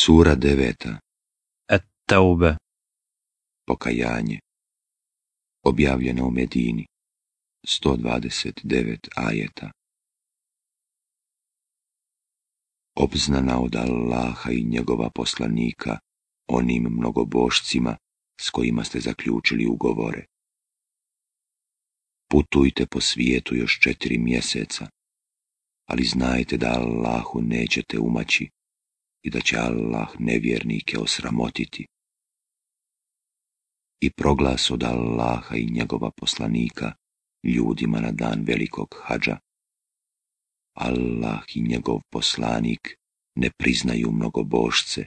Sura deveta et taube Pokajanje Objavljeno u Medini 129 ajeta Obznana od Allaha i njegova poslanika onim mnogobošcima s kojima ste zaključili ugovore. Putujte po svijetu još četiri mjeseca, ali znajte da Allahu nećete umaći i da će Allah nevjernike osramotiti. I proglas od Allaha i njegova poslanika ljudima na dan velikog hađa. Allah i njegov poslanik ne priznaju mnogobošce,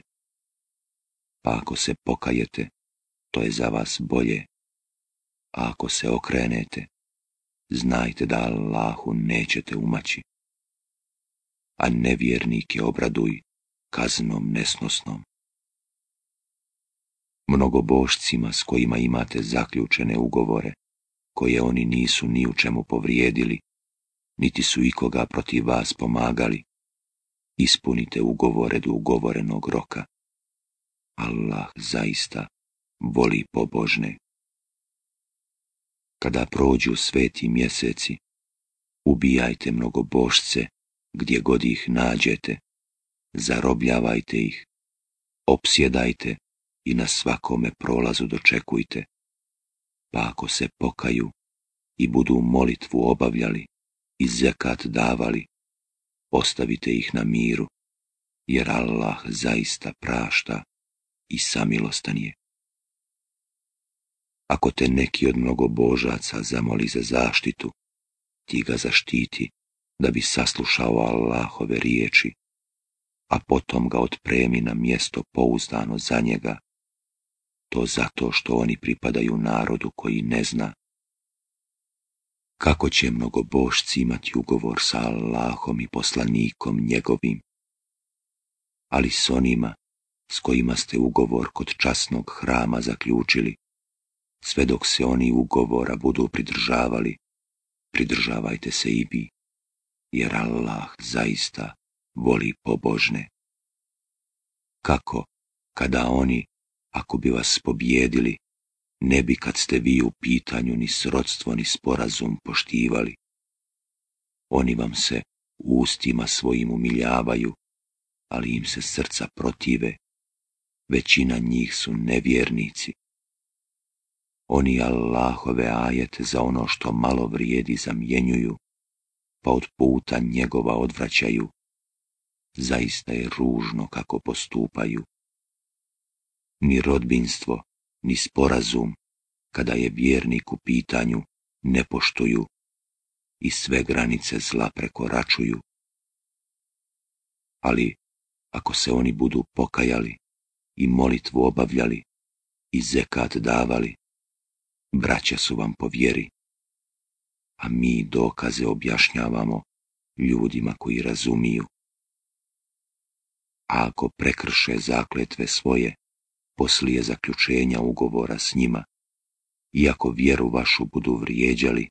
pa ako se pokajete, to je za vas bolje, a ako se okrenete, znajte da Allahu nećete umaći. A nevjernike obraduj kaznom nesnosnom. Mnogobošcima s kojima imate zaključene ugovore, koje oni nisu ni u čemu povrijedili, niti su ikoga protiv vas pomagali, ispunite ugovore do ugovorenog roka. Allah zaista voli pobožne. Kada prođu sveti mjeseci, ubijajte bošce, gdje god ih nađete zarobljavajte ih, opsjedajte i na svakome prolazu dočekujte, pa ako se pokaju i budu molitvu obavljali i zekat davali, ostavite ih na miru, jer Allah zaista prašta i samilostan je. Ako te neki od mnogo božaca zamoli za zaštitu, ti ga zaštiti da bi saslušao Allahove riječi a potom ga otpremi na mjesto pouzdano za njega, to zato što oni pripadaju narodu koji ne zna. Kako će mnogobošci imati ugovor sa Allahom i poslanikom njegovim? Ali s onima s kojima ste ugovor kod časnog hrama zaključili, sve dok se oni ugovora budu pridržavali, pridržavajte se i vi, jer Allah zaista voli pobožne. Kako, kada oni, ako bi vas pobijedili, ne bi kad ste vi u pitanju ni srodstvo ni sporazum poštivali. Oni vam se ustima svojim umiljavaju, ali im se srca protive, većina njih su nevjernici. Oni Allahove ajete za ono što malo vrijedi zamjenjuju, pa od puta njegova odvraćaju zaista je ružno kako postupaju. Ni rodbinstvo, ni sporazum, kada je vjernik u pitanju, ne poštuju i sve granice zla prekoračuju. Ali, ako se oni budu pokajali i molitvu obavljali i zekat davali, braća su vam po vjeri, a mi dokaze objašnjavamo ljudima koji razumiju a ako prekrše zakletve svoje, poslije zaključenja ugovora s njima, i ako vjeru vašu budu vrijeđali,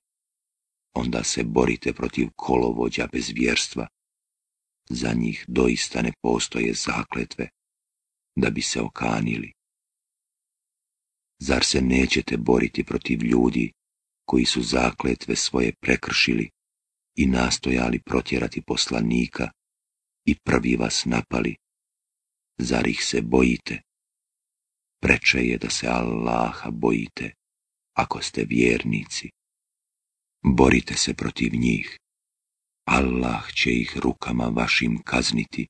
onda se borite protiv kolovođa bez vjerstva. Za njih doista ne postoje zakletve, da bi se okanili. Zar se nećete boriti protiv ljudi koji su zakletve svoje prekršili i nastojali protjerati poslanika i prvi vas napali, zar ih se bojite? Preče je da se Allaha bojite, ako ste vjernici. Borite se protiv njih. Allah će ih rukama vašim kazniti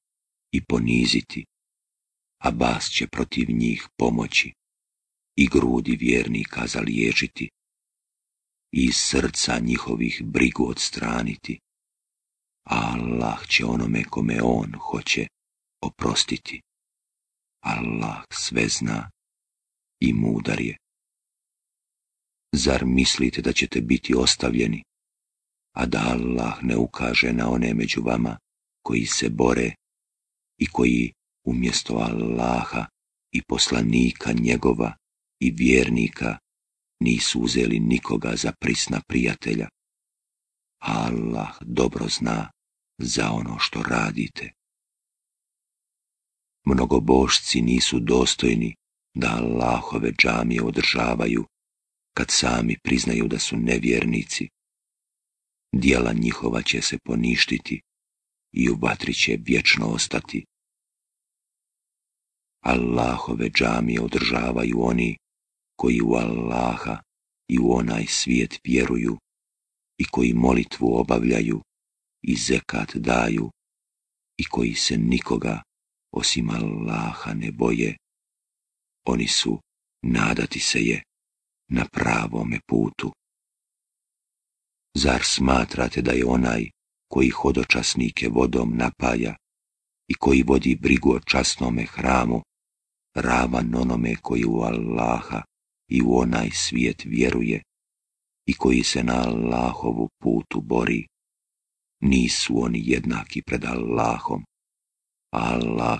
i poniziti, a bas će protiv njih pomoći i grudi vjernika zaliječiti i srca njihovih brigu odstraniti. Allah će onome kome on hoće oprostiti. Allah sve zna i mudar je. Zar mislite da ćete biti ostavljeni, a da Allah ne ukaže na one među vama koji se bore i koji umjesto Allaha i poslanika njegova i vjernika nisu uzeli nikoga za prisna prijatelja. Allah dobro zna za ono što radite. Mnogo bošci nisu dostojni da Allahove džamije održavaju, kad sami priznaju da su nevjernici. Dijela njihova će se poništiti i u vatri će vječno ostati. Allahove džamije održavaju oni koji u Allaha i u onaj svijet vjeruju i koji molitvu obavljaju i zekat daju i koji se nikoga osim Allaha ne boje. Oni su, nadati se je, na pravome putu. Zar smatrate da je onaj koji hodočasnike vodom napaja i koji vodi brigu o časnome hramu, ravan onome koji u Allaha i u onaj svijet vjeruje i koji se na Allahovu putu bori? Nisu oni jednaki pred Allahom. Allah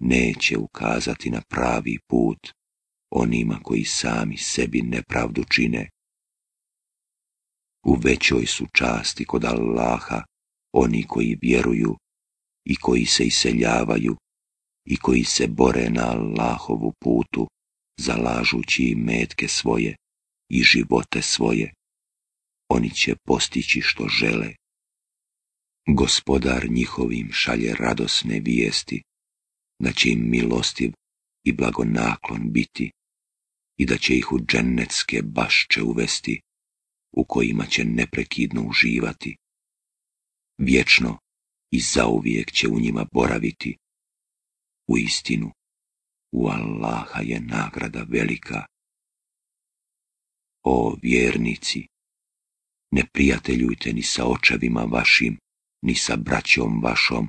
neće ukazati na pravi put onima koji sami sebi nepravdu čine. U većoj su časti kod Allaha oni koji vjeruju i koji se iseljavaju i koji se bore na Allahovu putu, zalažući i metke svoje i živote svoje. Oni će postići što žele gospodar njihovim šalje radosne vijesti, da će im milostiv i blagonaklon biti i da će ih u dženecke bašče uvesti, u kojima će neprekidno uživati. Vječno i zauvijek će u njima boraviti. U istinu, u Allaha je nagrada velika. O vjernici, ne prijateljujte ni sa očevima vašim, ni sa braćom vašom,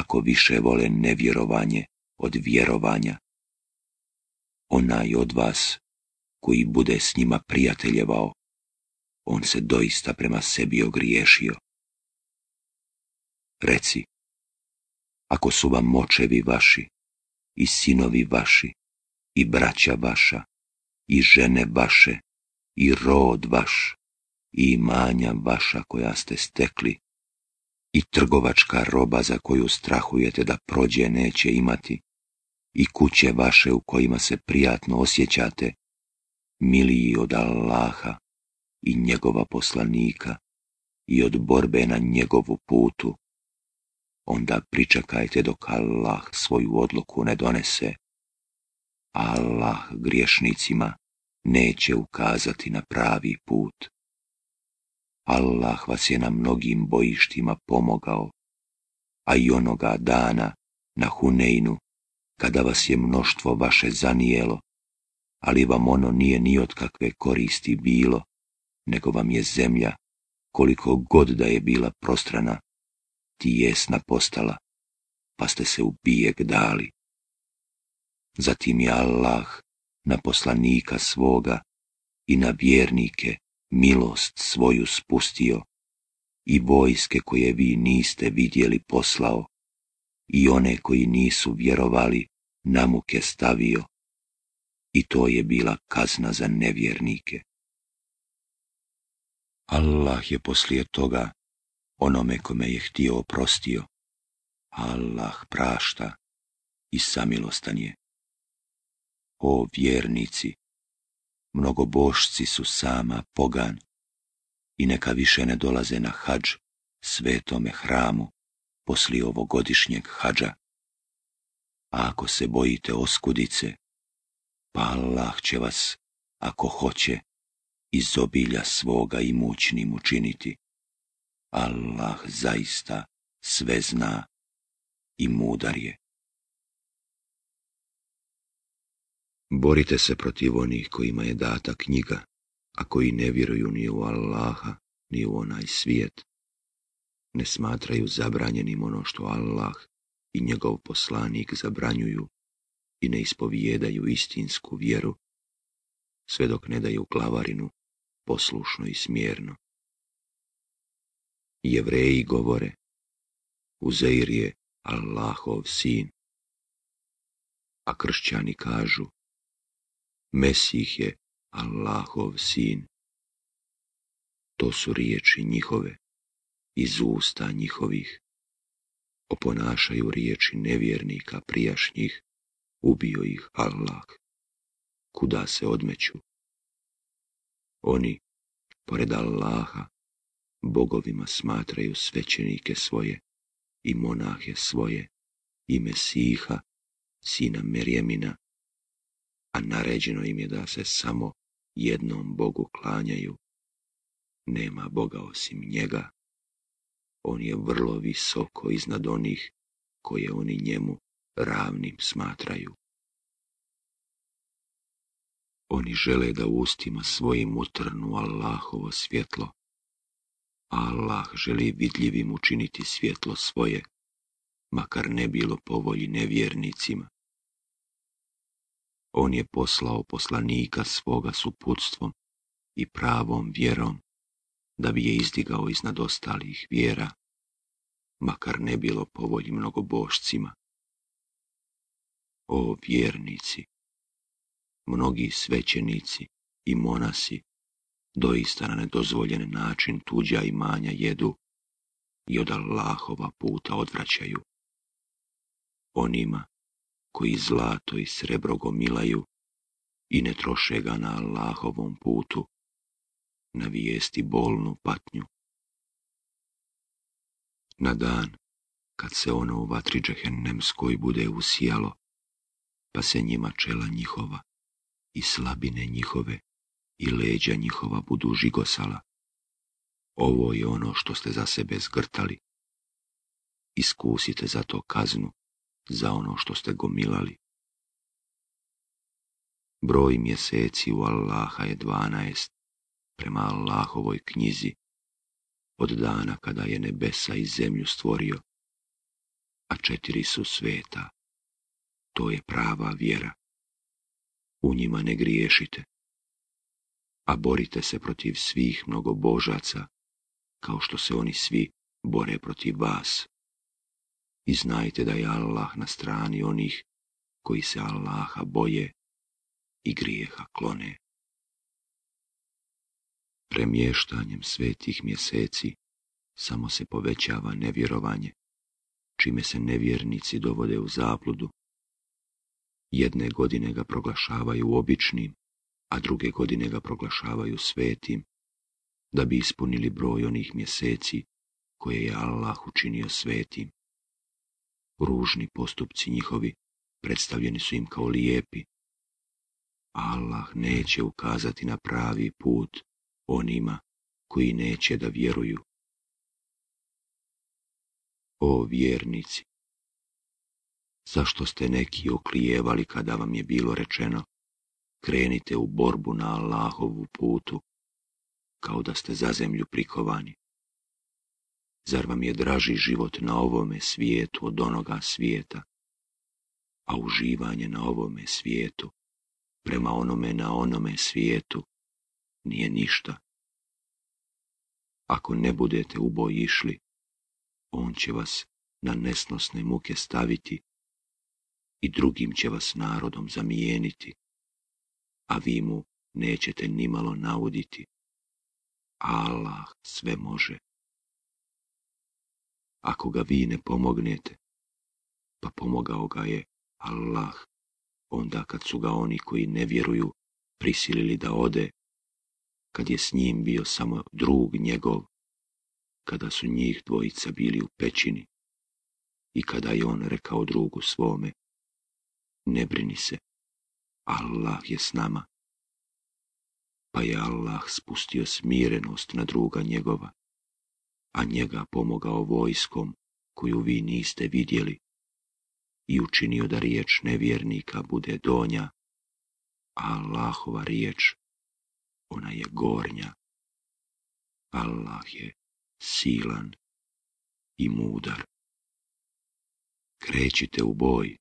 ako više vole nevjerovanje od vjerovanja. Onaj od vas koji bude s njima prijateljevao, on se doista prema sebi ogriješio. Reci, ako su vam močevi vaši, i sinovi vaši, i braća vaša, i žene vaše, i rod vaš, i imanja vaša koja ste stekli i trgovačka roba za koju strahujete da prođe neće imati, i kuće vaše u kojima se prijatno osjećate, miliji od Allaha i njegova poslanika i od borbe na njegovu putu, onda pričekajte dok Allah svoju odluku ne donese. Allah griješnicima neće ukazati na pravi put. Allah vas je na mnogim bojištima pomogao, a i onoga dana na Huneinu, kada vas je mnoštvo vaše zanijelo, ali vam ono nije ni od kakve koristi bilo, nego vam je zemlja, koliko god da je bila prostrana, tijesna postala, pa ste se u bijeg dali. Zatim je Allah na poslanika svoga i na vjernike milost svoju spustio i vojske koje vi niste vidjeli poslao i one koji nisu vjerovali na muke stavio i to je bila kazna za nevjernike. Allah je poslije toga onome kome je htio oprostio. Allah prašta i samilostan je. O vjernici, mnogobošci su sama pogan i neka više ne dolaze na hađ svetome hramu posli ovogodišnjeg hađa. A ako se bojite oskudice, pa Allah će vas, ako hoće, iz obilja svoga imućnim učiniti. Allah zaista sve zna i mudar je. Borite se protiv onih kojima je data knjiga, a koji ne vjeruju ni u Allaha, ni u onaj svijet. Ne smatraju zabranjenim ono što Allah i njegov poslanik zabranjuju i ne ispovijedaju istinsku vjeru, sve dok ne daju klavarinu poslušno i smjerno. Jevreji govore, Uzeir je Allahov sin, a kršćani kažu, Mesih je Allahov sin. To su riječi njihove, iz usta njihovih. Oponašaju riječi nevjernika prijašnjih, ubio ih Allah. Kuda se odmeću? Oni, pored Allaha, bogovima smatraju svećenike svoje i monahe svoje i Mesiha, sina Merjemina, a naređeno im je da se samo jednom Bogu klanjaju. Nema Boga osim njega. On je vrlo visoko iznad onih koje oni njemu ravnim smatraju. Oni žele da ustima svojim utrnu Allahovo svjetlo, Allah želi vidljivim učiniti svjetlo svoje, makar ne bilo povolji nevjernicima. On je poslao poslanika svoga suputstvom i pravom vjerom, da bi je izdigao iznad ostalih vjera, makar ne bilo povolji mnogobošcima. O vjernici, mnogi svećenici i monasi doista na nedozvoljen način tuđa imanja jedu i od Allahova puta odvraćaju. Onima koji zlato i srebro gomilaju i ne troše ga na Allahovom putu, na vijesti bolnu patnju. Na dan kad se ono u vatri džehennemskoj bude usijalo, pa se njima čela njihova i slabine njihove i leđa njihova budu žigosala. Ovo je ono što ste za sebe zgrtali. Iskusite to kaznu za ono što ste gomilali. Broj mjeseci u Allaha je dvanaest, prema Allahovoj knjizi, od dana kada je nebesa i zemlju stvorio, a četiri su sveta. To je prava vjera. U njima ne griješite, a borite se protiv svih mnogo božaca, kao što se oni svi bore protiv vas i znajte da je Allah na strani onih koji se Allaha boje i grijeha klone. Premještanjem svetih mjeseci samo se povećava nevjerovanje, čime se nevjernici dovode u zabludu. Jedne godine ga proglašavaju običnim, a druge godine ga proglašavaju svetim, da bi ispunili broj onih mjeseci koje je Allah učinio svetim ružni postupci njihovi predstavljeni su im kao lijepi. Allah neće ukazati na pravi put onima koji neće da vjeruju. O vjernici, zašto ste neki oklijevali kada vam je bilo rečeno krenite u borbu na Allahovu putu, kao da ste za zemlju prikovani? Zar vam je draži život na ovome svijetu od onoga svijeta? A uživanje na ovome svijetu, prema onome na onome svijetu, nije ništa. Ako ne budete u boj išli, on će vas na nesnosne muke staviti i drugim će vas narodom zamijeniti, a vi mu nećete nimalo nauditi. Allah sve može ako ga vi ne pomognete. Pa pomogao ga je Allah, onda kad su ga oni koji ne vjeruju prisilili da ode, kad je s njim bio samo drug njegov, kada su njih dvojica bili u pećini i kada je on rekao drugu svome, ne brini se, Allah je s nama. Pa je Allah spustio smirenost na druga njegova a njega pomogao vojskom koju vi niste vidjeli i učinio da riječ nevjernika bude donja, a Allahova riječ, ona je gornja. Allah je silan i mudar. Krećite u boj,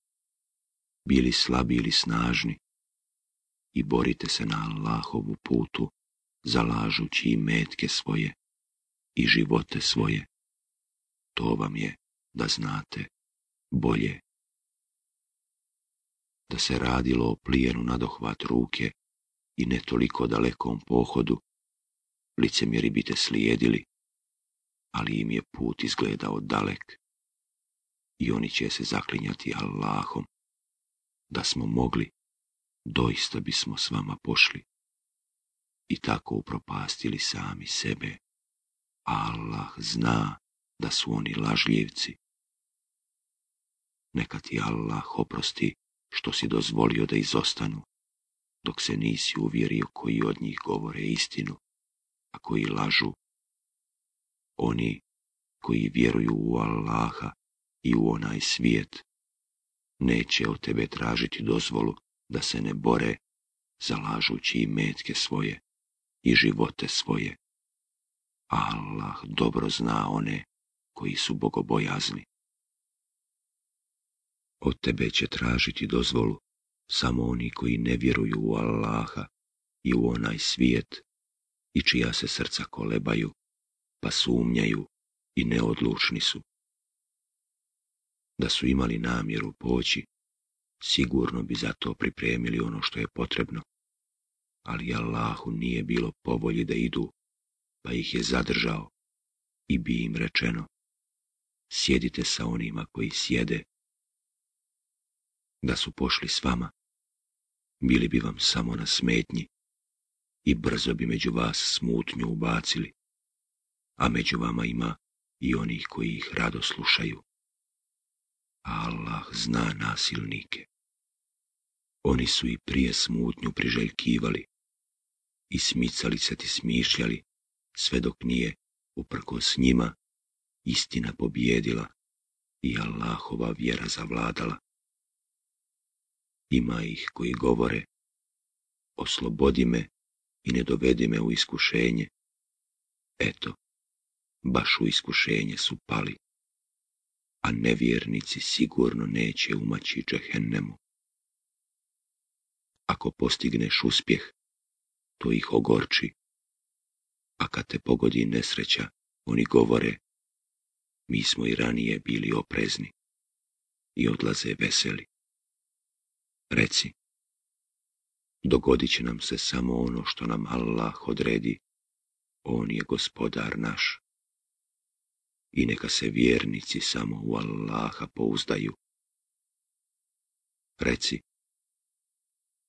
bili slabi ili snažni, i borite se na Allahovu putu, zalažući i metke svoje i živote svoje. To vam je, da znate, bolje. Da se radilo o plijenu nadohvat ruke i ne toliko dalekom pohodu, licemjeri bite slijedili, ali im je put izgledao dalek. I oni će se zaklinjati Allahom. Da smo mogli, doista bismo s vama pošli i tako upropastili sami sebe. Allah zna da su oni lažljivci. Neka ti Allah oprosti što si dozvolio da izostanu, dok se nisi uvjerio koji od njih govore istinu, a koji lažu. Oni koji vjeruju u Allaha i u onaj svijet, neće od tebe tražiti dozvolu da se ne bore, zalažući i metke svoje i živote svoje Allah dobro zna one koji su bogobojazni. Od tebe će tražiti dozvolu samo oni koji ne vjeruju u Allaha i u onaj svijet i čija se srca kolebaju, pa sumnjaju i neodlučni su. Da su imali namjeru poći, sigurno bi za to pripremili ono što je potrebno, ali Allahu nije bilo povolji da idu pa ih je zadržao i bi im rečeno, sjedite sa onima koji sjede. Da su pošli s vama, bili bi vam samo na smetnji i brzo bi među vas smutnju ubacili, a među vama ima i onih koji ih rado slušaju. Allah zna nasilnike. Oni su i prije smutnju priželjkivali i smicali se ti smišljali sve dok nije, uprko s njima, istina pobijedila i Allahova vjera zavladala. Ima ih koji govore, oslobodi me i ne dovedi me u iskušenje. Eto, baš u iskušenje su pali, a nevjernici sigurno neće umaći džehennemu. Ako postigneš uspjeh, to ih ogorči a kad te pogodi nesreća, oni govore, mi smo i ranije bili oprezni i odlaze veseli. Reci, dogodit će nam se samo ono što nam Allah odredi, on je gospodar naš. I neka se vjernici samo u Allaha pouzdaju. Reci,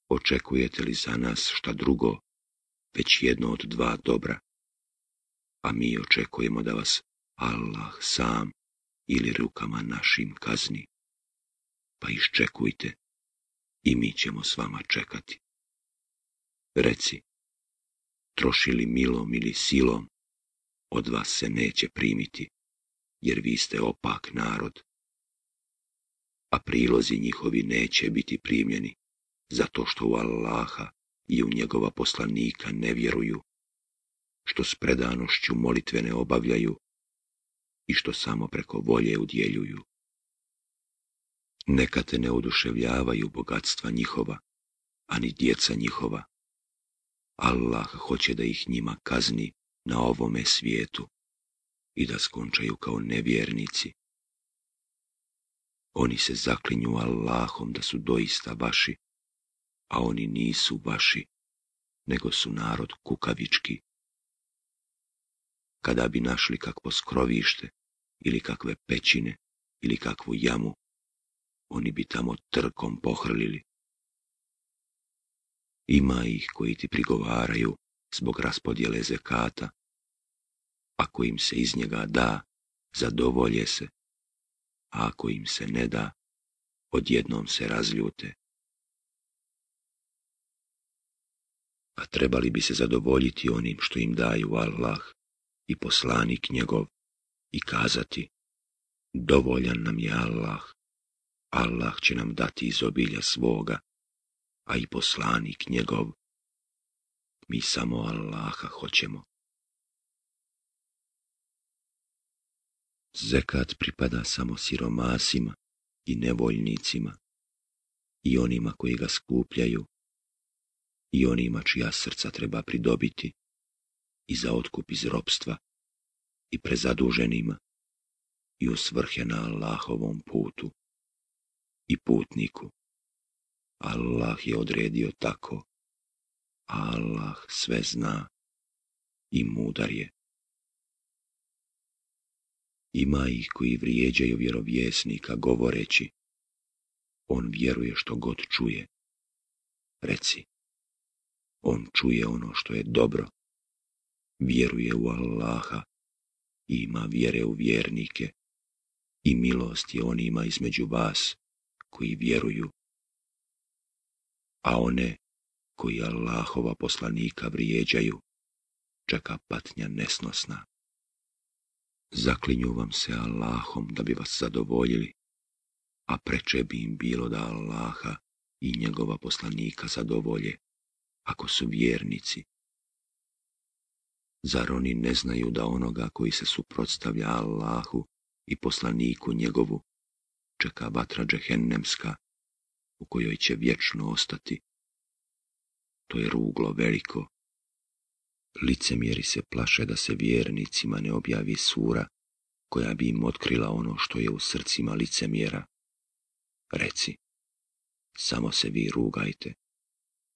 očekujete li za nas šta drugo, već jedno od dva dobra? a mi očekujemo da vas Allah sam ili rukama našim kazni. Pa iščekujte i mi ćemo s vama čekati. Reci, trošili milom ili silom, od vas se neće primiti, jer vi ste opak narod. A prilozi njihovi neće biti primljeni, zato što u Allaha i u njegova poslanika ne vjeruju što s predanošću molitve ne obavljaju i što samo preko volje udjeljuju. Neka te ne oduševljavaju bogatstva njihova, ani djeca njihova. Allah hoće da ih njima kazni na ovome svijetu i da skončaju kao nevjernici. Oni se zaklinju Allahom da su doista vaši, a oni nisu vaši, nego su narod kukavički kada bi našli kakvo skrovište ili kakve pećine ili kakvu jamu, oni bi tamo trkom pohrlili. Ima ih koji ti prigovaraju zbog raspodjele zekata. Ako im se iz njega da, zadovolje se, a ako im se ne da, odjednom se razljute. A trebali bi se zadovoljiti onim što im daju Allah i poslanik njegov i kazati Dovoljan nam je Allah, Allah će nam dati izobilja svoga, a i poslanik njegov. Mi samo Allaha hoćemo. Zekat pripada samo siromasima i nevoljnicima i onima koji ga skupljaju i onima čija srca treba pridobiti i za otkup iz ropstva i prezaduženima i u svrhe na Allahovom putu i putniku. Allah je odredio tako, Allah sve zna i mudar je. Ima ih koji vrijeđaju vjerovjesnika govoreći, on vjeruje što god čuje. Reci, on čuje ono što je dobro vjeruje u Allaha i ima vjere u vjernike i milost je onima između vas koji vjeruju, a one koji Allahova poslanika vrijeđaju, čeka patnja nesnosna. Zaklinju vam se Allahom da bi vas zadovoljili, a preče bi im bilo da Allaha i njegova poslanika zadovolje, ako su vjernici Zar oni ne znaju da onoga koji se suprotstavlja Allahu i poslaniku njegovu čeka vatra džehennemska u kojoj će vječno ostati? To je ruglo veliko. Licemjeri se plaše da se vjernicima ne objavi sura koja bi im otkrila ono što je u srcima licemjera. Reci, samo se vi rugajte.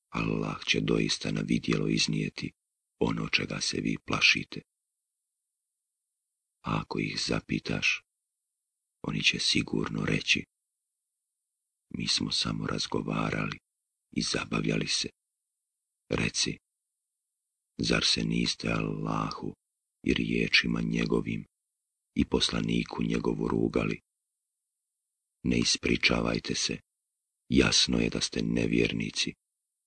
Allah će doista na vidjelo iznijeti ono čega se vi plašite. A ako ih zapitaš, oni će sigurno reći. Mi smo samo razgovarali i zabavljali se. Reci, zar se niste Allahu i riječima njegovim i poslaniku njegovu rugali? Ne ispričavajte se, jasno je da ste nevjernici,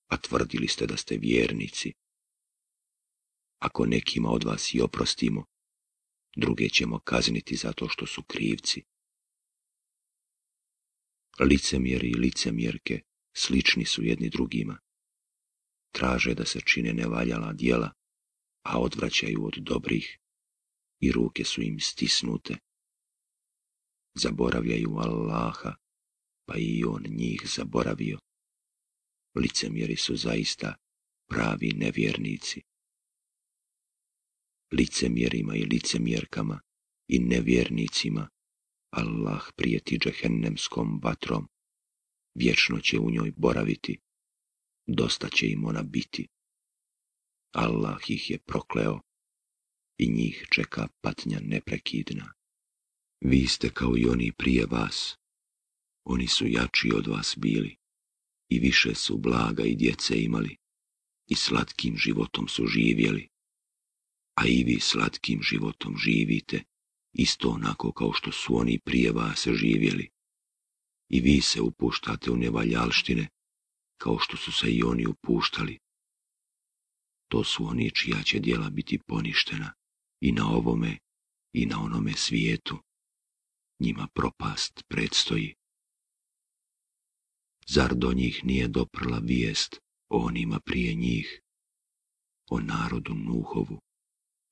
a tvrdili ste da ste vjernici ako nekima od vas i oprostimo, druge ćemo kazniti zato što su krivci. Licemjeri i licemjerke slični su jedni drugima. Traže da se čine nevaljala dijela, a odvraćaju od dobrih i ruke su im stisnute. Zaboravljaju Allaha, pa i on njih zaboravio. Licemjeri su zaista pravi nevjernici licemjerima i licemjerkama i nevjernicima, Allah prijeti džehennemskom vatrom, vječno će u njoj boraviti, dosta će im ona biti. Allah ih je prokleo i njih čeka patnja neprekidna. Vi ste kao i oni prije vas, oni su jači od vas bili i više su blaga i djece imali i slatkim životom su živjeli a i vi slatkim životom živite, isto onako kao što su oni prije vas živjeli. I vi se upuštate u nevaljalštine, kao što su se i oni upuštali. To su oni čija će djela biti poništena i na ovome i na onome svijetu. Njima propast predstoji. Zar do njih nije doprla vijest o onima prije njih, o narodu Nuhovu,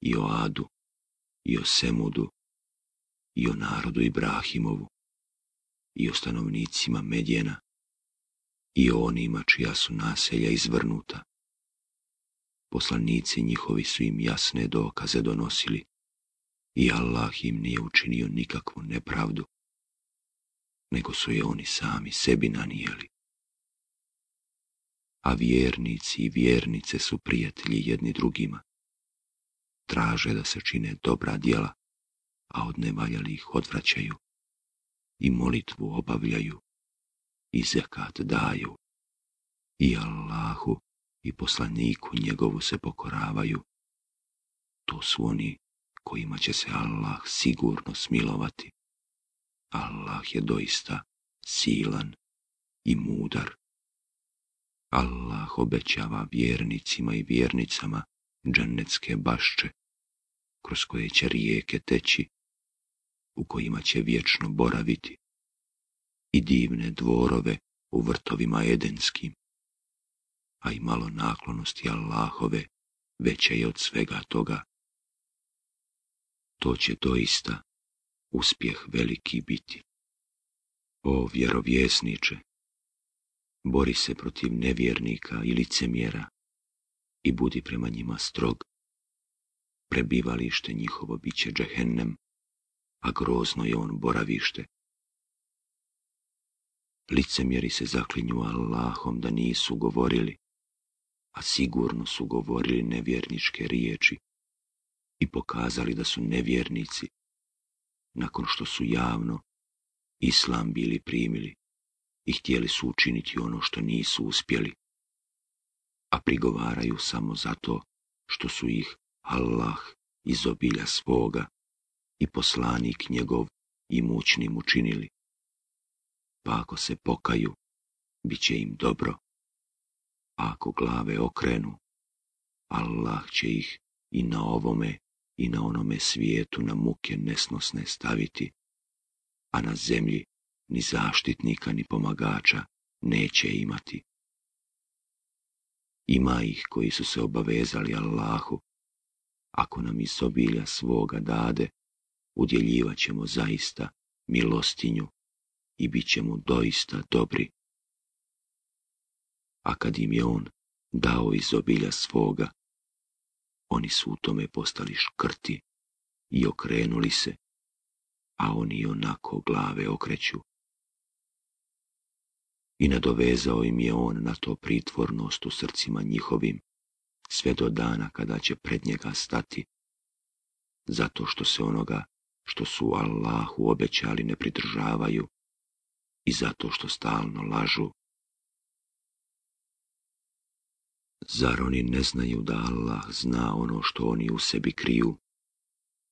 i o Adu, i o Semudu, i o narodu Ibrahimovu, i o stanovnicima Medjena, i o onima čija su naselja izvrnuta. Poslanici njihovi su im jasne dokaze donosili i Allah im nije učinio nikakvu nepravdu, nego su je oni sami sebi nanijeli. A vjernici i vjernice su prijatelji jedni drugima traže da se čine dobra djela, a od ih odvraćaju i molitvu obavljaju i zekat daju i Allahu i poslaniku njegovu se pokoravaju. To su oni kojima će se Allah sigurno smilovati. Allah je doista silan i mudar. Allah obećava vjernicima i vjernicama genetske bašče, kroz koje će rijeke teći, u kojima će vječno boraviti, i divne dvorove u vrtovima edenskim, a i malo naklonosti Allahove veće je od svega toga. To će doista uspjeh veliki biti. O vjerovjesniče, bori se protiv nevjernika i licemjera, i budi prema njima strog. Prebivalište njihovo bit će džehennem, a grozno je on boravište. Licemjeri se zaklinju Allahom da nisu govorili, a sigurno su govorili nevjerničke riječi i pokazali da su nevjernici, nakon što su javno islam bili primili i htjeli su učiniti ono što nisu uspjeli a prigovaraju samo zato što su ih Allah iz obilja svoga i poslanik njegov i mučnim učinili. Pa ako se pokaju, bit će im dobro, a ako glave okrenu, Allah će ih i na ovome i na onome svijetu na muke nesnosne staviti, a na zemlji ni zaštitnika ni pomagača neće imati. Ima ih koji su se obavezali Allahu. Ako nam iz obilja svoga dade, udjeljivat ćemo zaista milostinju i bit ćemo doista dobri. A kad im je on dao iz obilja svoga, oni su u tome postali škrti i okrenuli se, a oni onako glave okreću i nadovezao im je on na to pritvornost u srcima njihovim, sve do dana kada će pred njega stati, zato što se onoga što su Allahu obećali ne pridržavaju i zato što stalno lažu. Zar oni ne znaju da Allah zna ono što oni u sebi kriju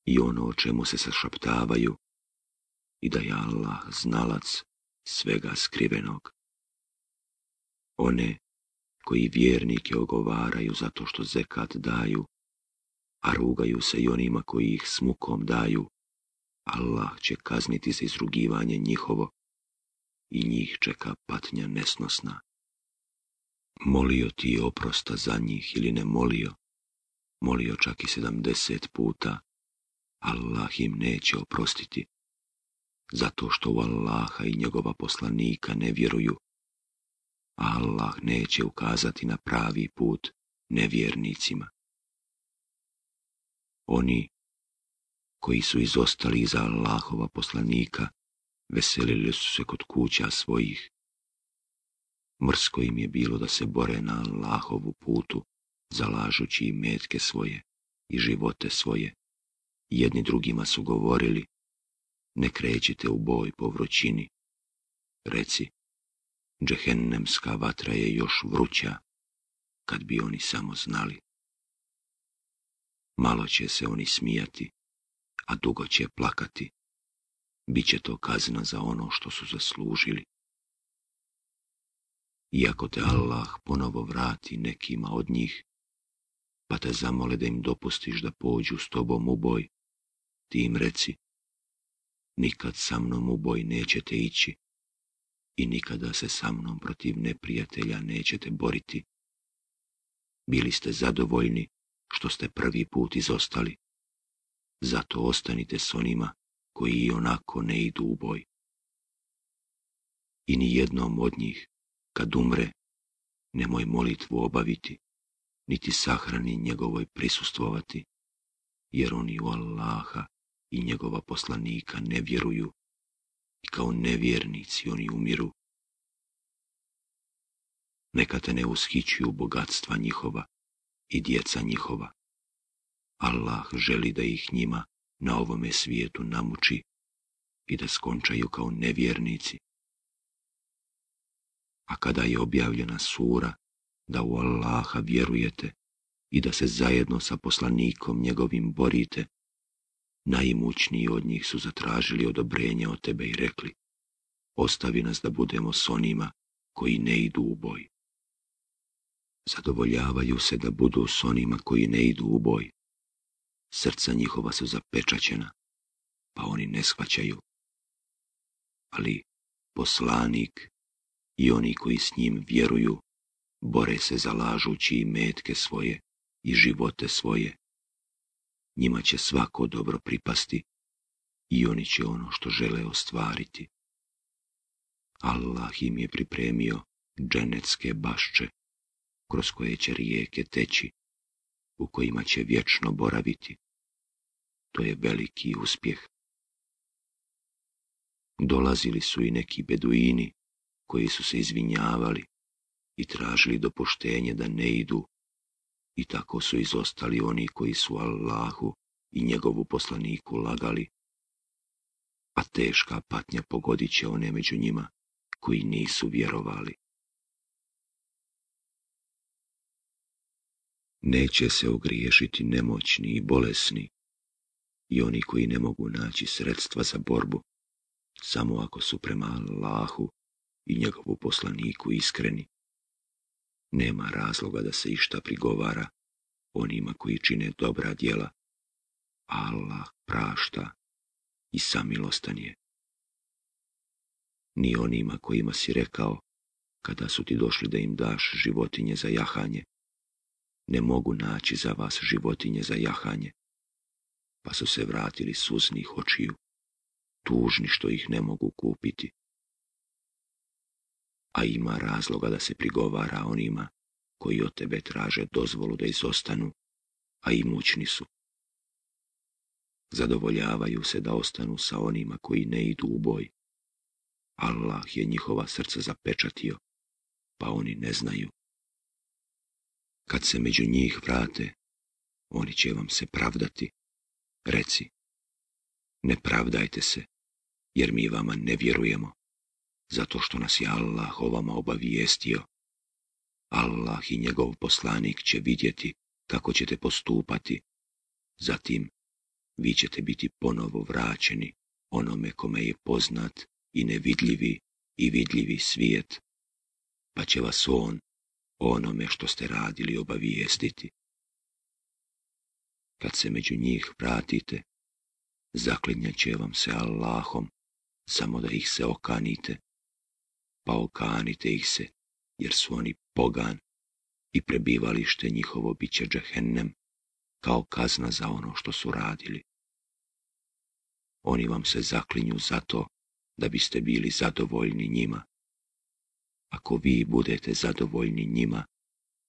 i ono o čemu se sašaptavaju i da je Allah znalac svega skrivenog? one koji vjernike ogovaraju zato što zekat daju, a rugaju se i onima koji ih smukom daju, Allah će kazniti za izrugivanje njihovo i njih čeka patnja nesnosna. Molio ti je oprosta za njih ili ne molio, molio čak i sedamdeset puta, Allah im neće oprostiti, zato što u Allaha i njegova poslanika ne vjeruju Allah neće ukazati na pravi put nevjernicima. Oni koji su izostali iza Allahova poslanika veselili su se kod kuća svojih. Mrsko im je bilo da se bore na Allahovu putu, zalažući i metke svoje i živote svoje. Jedni drugima su govorili, ne krećite u boj po vrućini. Reci, Džehennemska vatra je još vruća, kad bi oni samo znali. Malo će se oni smijati, a dugo će plakati. Biće to kazna za ono što su zaslužili. Iako te Allah ponovo vrati nekima od njih, pa te zamole da im dopustiš da pođu s tobom u boj, ti im reci, nikad sa mnom u boj nećete ići, i nikada se sa mnom protiv neprijatelja nećete boriti. Bili ste zadovoljni što ste prvi put izostali. Zato ostanite s onima koji i onako ne idu u boj. I ni jednom od njih, kad umre, nemoj molitvu obaviti, niti sahrani njegovoj prisustvovati, jer oni u Allaha i njegova poslanika ne vjeruju kao nevjernici oni umiru. Neka te ne ushićuju bogatstva njihova i djeca njihova. Allah želi da ih njima na ovome svijetu namuči i da skončaju kao nevjernici. A kada je objavljena sura da u Allaha vjerujete i da se zajedno sa poslanikom njegovim borite, Najimućniji od njih su zatražili odobrenje od tebe i rekli, ostavi nas da budemo s onima koji ne idu u boj. Zadovoljavaju se da budu s onima koji ne idu u boj. Srca njihova su zapečaćena, pa oni ne shvaćaju. Ali poslanik i oni koji s njim vjeruju, bore se zalažući i metke svoje i živote svoje njima će svako dobro pripasti i oni će ono što žele ostvariti. Allah im je pripremio dženecke bašče, kroz koje će rijeke teći, u kojima će vječno boraviti. To je veliki uspjeh. Dolazili su i neki beduini, koji su se izvinjavali i tražili dopuštenje da ne idu i tako su izostali oni koji su Allahu i njegovu poslaniku lagali, a teška patnja pogodit će one među njima koji nisu vjerovali. Neće se ogriješiti nemoćni i bolesni i oni koji ne mogu naći sredstva za borbu, samo ako su prema Allahu i njegovu poslaniku iskreni. Nema razloga da se išta prigovara onima koji čine dobra djela. Allah prašta i samilostan je. Ni onima kojima si rekao, kada su ti došli da im daš životinje za jahanje, ne mogu naći za vas životinje za jahanje, pa su se vratili suznih očiju, tužni što ih ne mogu kupiti a ima razloga da se prigovara onima koji od tebe traže dozvolu da izostanu, a imućni su. Zadovoljavaju se da ostanu sa onima koji ne idu u boj. Allah je njihova srca zapečatio, pa oni ne znaju. Kad se među njih vrate, oni će vam se pravdati. Reci, ne pravdajte se, jer mi vama ne vjerujemo zato što nas je Allah o vama obavijestio. Allah i njegov poslanik će vidjeti kako ćete postupati, zatim vi ćete biti ponovo vraćeni onome kome je poznat i nevidljivi i vidljivi svijet, pa će vas on onome što ste radili obavijestiti. Kad se među njih vratite, zaklinjat će vam se Allahom, samo da ih se okanite pa okanite ih se, jer su oni pogan i prebivalište njihovo bit će kao kazna za ono što su radili. Oni vam se zaklinju za to da biste bili zadovoljni njima. Ako vi budete zadovoljni njima,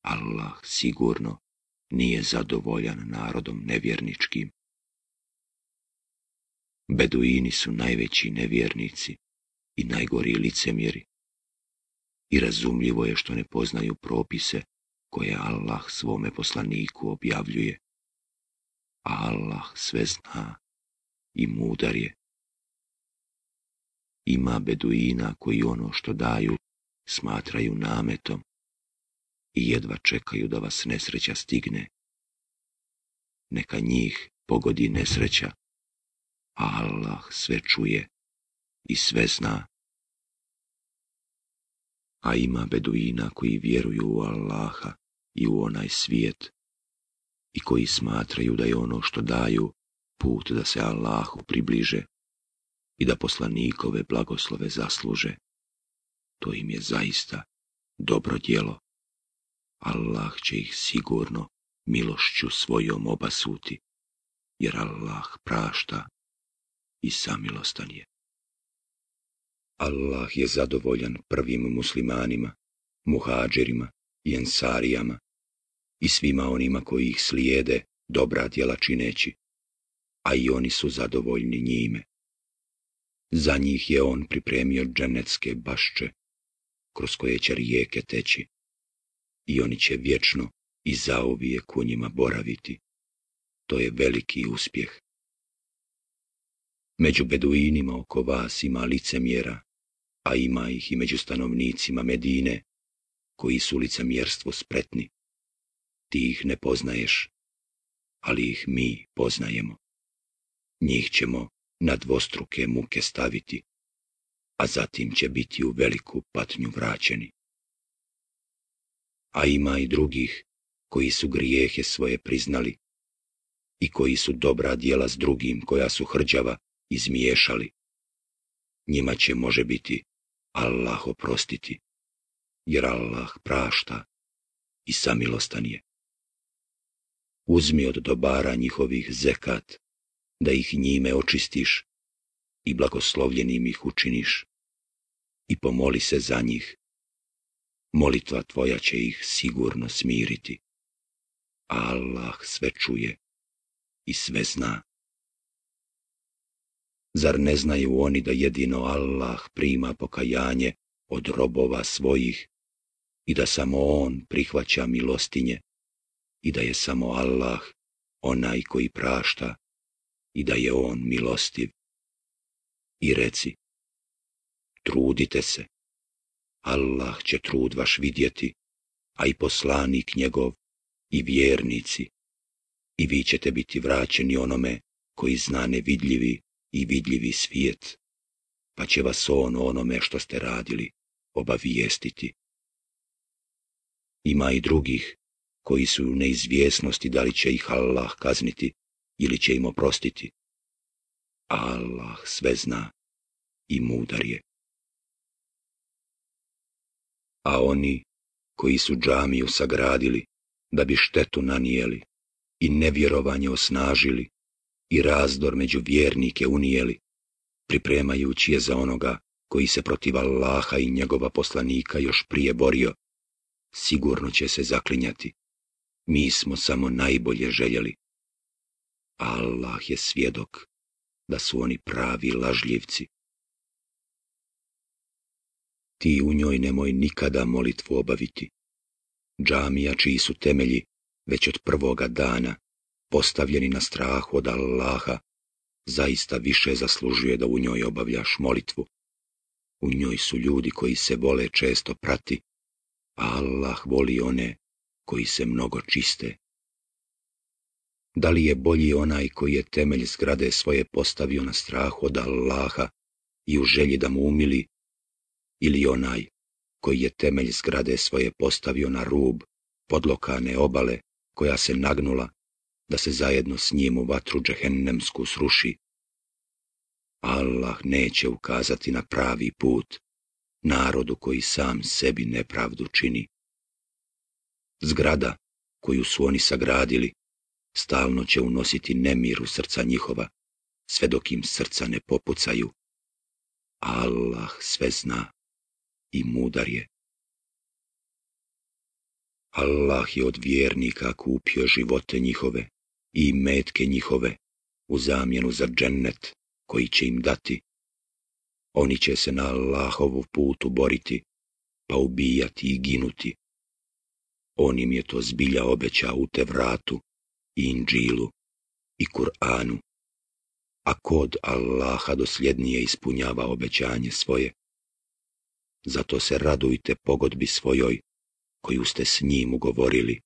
Allah sigurno nije zadovoljan narodom nevjerničkim. Beduini su najveći nevjernici i najgori licemjeri i razumljivo je što ne poznaju propise koje Allah svome poslaniku objavljuje. Allah sve zna i mudar je. Ima beduina koji ono što daju smatraju nametom i jedva čekaju da vas nesreća stigne. Neka njih pogodi nesreća, a Allah sve čuje i sve zna a ima beduina koji vjeruju u Allaha i u onaj svijet i koji smatraju da je ono što daju put da se Allahu približe i da poslanikove blagoslove zasluže. To im je zaista dobro djelo. Allah će ih sigurno milošću svojom obasuti, jer Allah prašta i samilostan je. Allah je zadovoljan prvim muslimanima, muhađerima i ensarijama i svima onima koji ih slijede dobra djela čineći, a i oni su zadovoljni njime. Za njih je on pripremio dženecke bašče, kroz koje će rijeke teći, i oni će vječno i zauvijek u njima boraviti. To je veliki uspjeh. Među beduinima oko vas ima licemjera a ima ih i među stanovnicima Medine, koji su licemjerstvo spretni. Ti ih ne poznaješ, ali ih mi poznajemo. Njih ćemo na dvostruke muke staviti, a zatim će biti u veliku patnju vraćeni. A ima i drugih koji su grijehe svoje priznali i koji su dobra dijela s drugim koja su hrđava izmiješali. Njima će može biti Allah oprostiti, jer Allah prašta i samilostan je. Uzmi od dobara njihovih zekat, da ih njime očistiš i blagoslovljenim ih učiniš i pomoli se za njih. Molitva tvoja će ih sigurno smiriti. Allah sve čuje i sve zna. Zar ne znaju oni da jedino Allah prima pokajanje od robova svojih i da samo On prihvaća milostinje i da je samo Allah onaj koji prašta i da je On milostiv. I reci, trudite se, Allah će trud vaš vidjeti, a i poslanik njegov i vjernici, i vi ćete biti vraćeni onome koji zna nevidljivi i vidljivi svijet, pa će vas on onome što ste radili obavijestiti. Ima i drugih koji su u neizvjesnosti da li će ih Allah kazniti ili će im oprostiti. Allah sve zna i mudar je. A oni koji su džamiju sagradili da bi štetu nanijeli i nevjerovanje osnažili, i razdor među vjernike unijeli, pripremajući je za onoga koji se protiv Allaha i njegova poslanika još prije borio, sigurno će se zaklinjati. Mi smo samo najbolje željeli. Allah je svjedok da su oni pravi lažljivci. Ti u njoj nemoj nikada molitvu obaviti. Džamija čiji su temelji već od prvoga dana postavljeni na strahu od Allaha, zaista više zaslužuje da u njoj obavljaš molitvu. U njoj su ljudi koji se vole često prati, a Allah voli one koji se mnogo čiste. Da li je bolji onaj koji je temelj zgrade svoje postavio na strahu od Allaha i u želji da mu umili, ili onaj koji je temelj zgrade svoje postavio na rub podlokane obale koja se nagnula da se zajedno s njim u vatru džehennemsku sruši. Allah neće ukazati na pravi put narodu koji sam sebi nepravdu čini. Zgrada koju su oni sagradili stalno će unositi nemir u srca njihova, sve dok im srca ne popucaju. Allah sve zna i mudar je. Allah je od vjernika kupio živote njihove i metke njihove u zamjenu za džennet koji će im dati. Oni će se na Allahovu putu boriti, pa ubijati i ginuti. On im je to zbilja obeća u Tevratu i Inđilu i Kur'anu. A kod Allaha dosljednije ispunjava obećanje svoje. Zato se radujte pogodbi svojoj koju ste s njim ugovorili.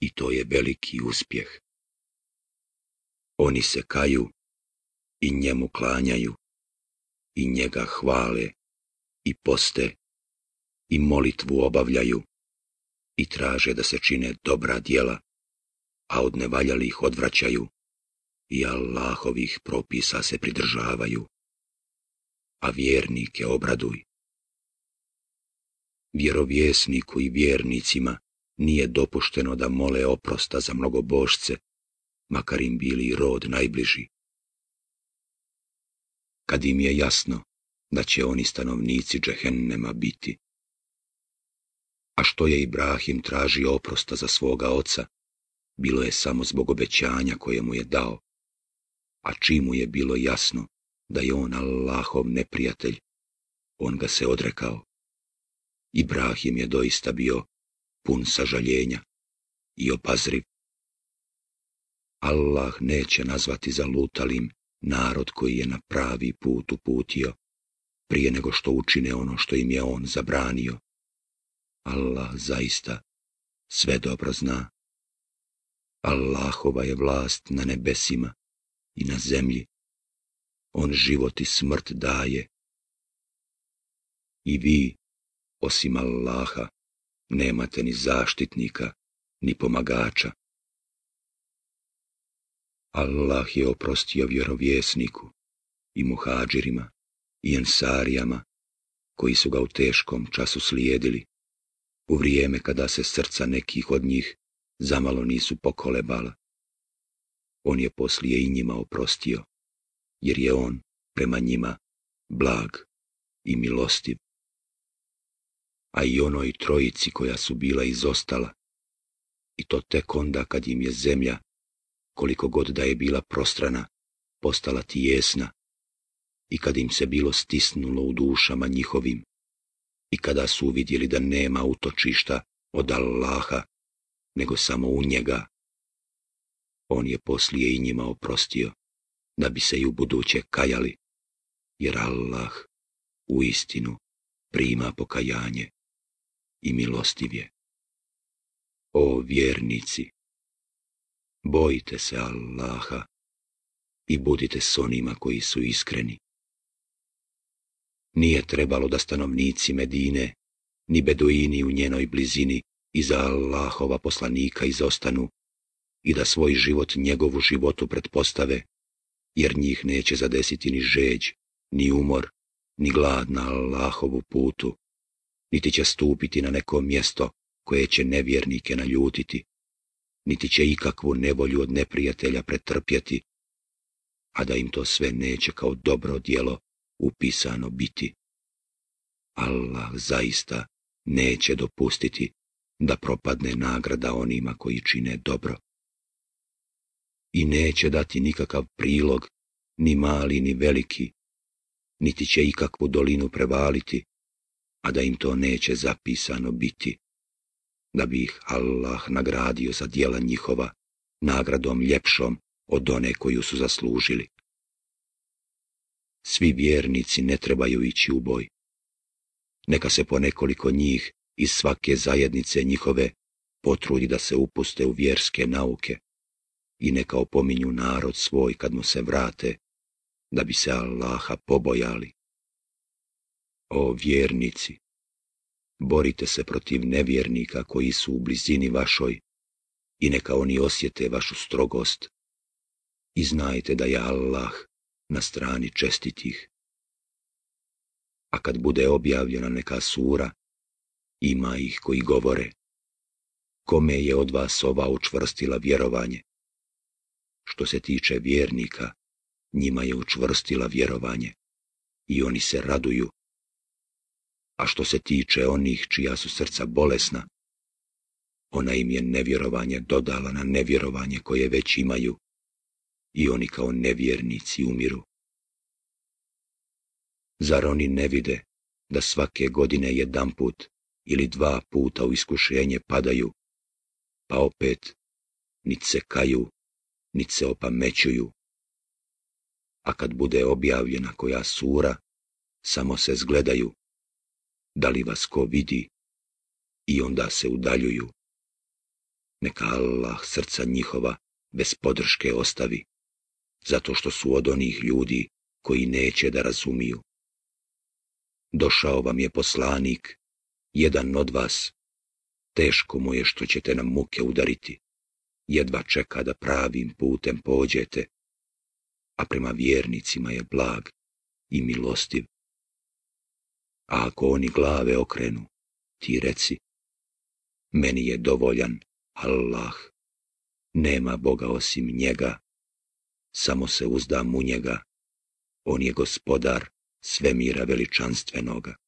I to je veliki uspjeh. Oni se kaju i njemu klanjaju i njega hvale i poste i molitvu obavljaju i traže da se čine dobra djela, a od ih odvraćaju i Allahovih propisa se pridržavaju, a vjernike obraduj. Vjerovjesniku i vjernicima nije dopušteno da mole oprosta za mnogobošce makar im bili i rod najbliži. Kad im je jasno da će oni stanovnici džehennema biti. A što je Ibrahim tražio oprosta za svoga oca, bilo je samo zbog obećanja koje mu je dao, a mu je bilo jasno da je on Allahov neprijatelj, on ga se odrekao. Ibrahim je doista bio pun sažaljenja i opazriv. Allah neće nazvati zalutalim narod koji je na pravi put uputio, prije nego što učine ono što im je On zabranio. Allah zaista sve dobro zna. Allahova je vlast na nebesima i na zemlji. On život i smrt daje. I vi, osim Allaha, nemate ni zaštitnika, ni pomagača. Allah je oprostio vjerovjesniku i muhađirima i ensarijama koji su ga u teškom času slijedili, u vrijeme kada se srca nekih od njih zamalo nisu pokolebala. On je poslije i njima oprostio, jer je on prema njima blag i milostiv. A i onoj trojici koja su bila izostala, i to tek onda kad im je zemlja koliko god da je bila prostrana, postala tijesna, i kad im se bilo stisnulo u dušama njihovim, i kada su uvidjeli da nema utočišta od Allaha, nego samo u njega. On je poslije i njima oprostio, da bi se i u buduće kajali, jer Allah u istinu prima pokajanje i milostiv je. O vjernici! Bojite se Allaha i budite s onima koji su iskreni. Nije trebalo da stanovnici Medine, ni beduini u njenoj blizini, iza Allahova poslanika izostanu i da svoj život njegovu životu pretpostave, jer njih neće zadesiti ni žeđ, ni umor, ni glad na Allahovu putu, niti će stupiti na neko mjesto koje će nevjernike naljutiti niti će ikakvu nevolju od neprijatelja pretrpjeti, a da im to sve neće kao dobro djelo upisano biti. Allah zaista neće dopustiti da propadne nagrada onima koji čine dobro. I neće dati nikakav prilog, ni mali ni veliki, niti će ikakvu dolinu prevaliti, a da im to neće zapisano biti da bi ih Allah nagradio za dijela njihova nagradom ljepšom od one koju su zaslužili. Svi vjernici ne trebaju ići u boj. Neka se po nekoliko njih iz svake zajednice njihove potrudi da se upuste u vjerske nauke i neka opominju narod svoj kad mu se vrate, da bi se Allaha pobojali. O vjernici, borite se protiv nevjernika koji su u blizini vašoj i neka oni osjete vašu strogost i znajte da je Allah na strani čestitih. A kad bude objavljena neka sura, ima ih koji govore, kome je od vas ova učvrstila vjerovanje? Što se tiče vjernika, njima je učvrstila vjerovanje i oni se raduju a što se tiče onih čija su srca bolesna, ona im je nevjerovanje dodala na nevjerovanje koje već imaju i oni kao nevjernici umiru. Zar oni ne vide da svake godine jedan put ili dva puta u iskušenje padaju, pa opet nit se kaju, nit se opamećuju. A kad bude objavljena koja sura, samo se zgledaju, da li vas ko vidi, i onda se udaljuju. Neka Allah srca njihova bez podrške ostavi, zato što su od onih ljudi koji neće da razumiju. Došao vam je poslanik, jedan od vas, teško mu je što ćete nam muke udariti, jedva čeka da pravim putem pođete, a prema vjernicima je blag i milostiv a ako oni glave okrenu, ti reci, meni je dovoljan Allah, nema Boga osim njega, samo se uzdam u njega, on je gospodar svemira veličanstvenoga.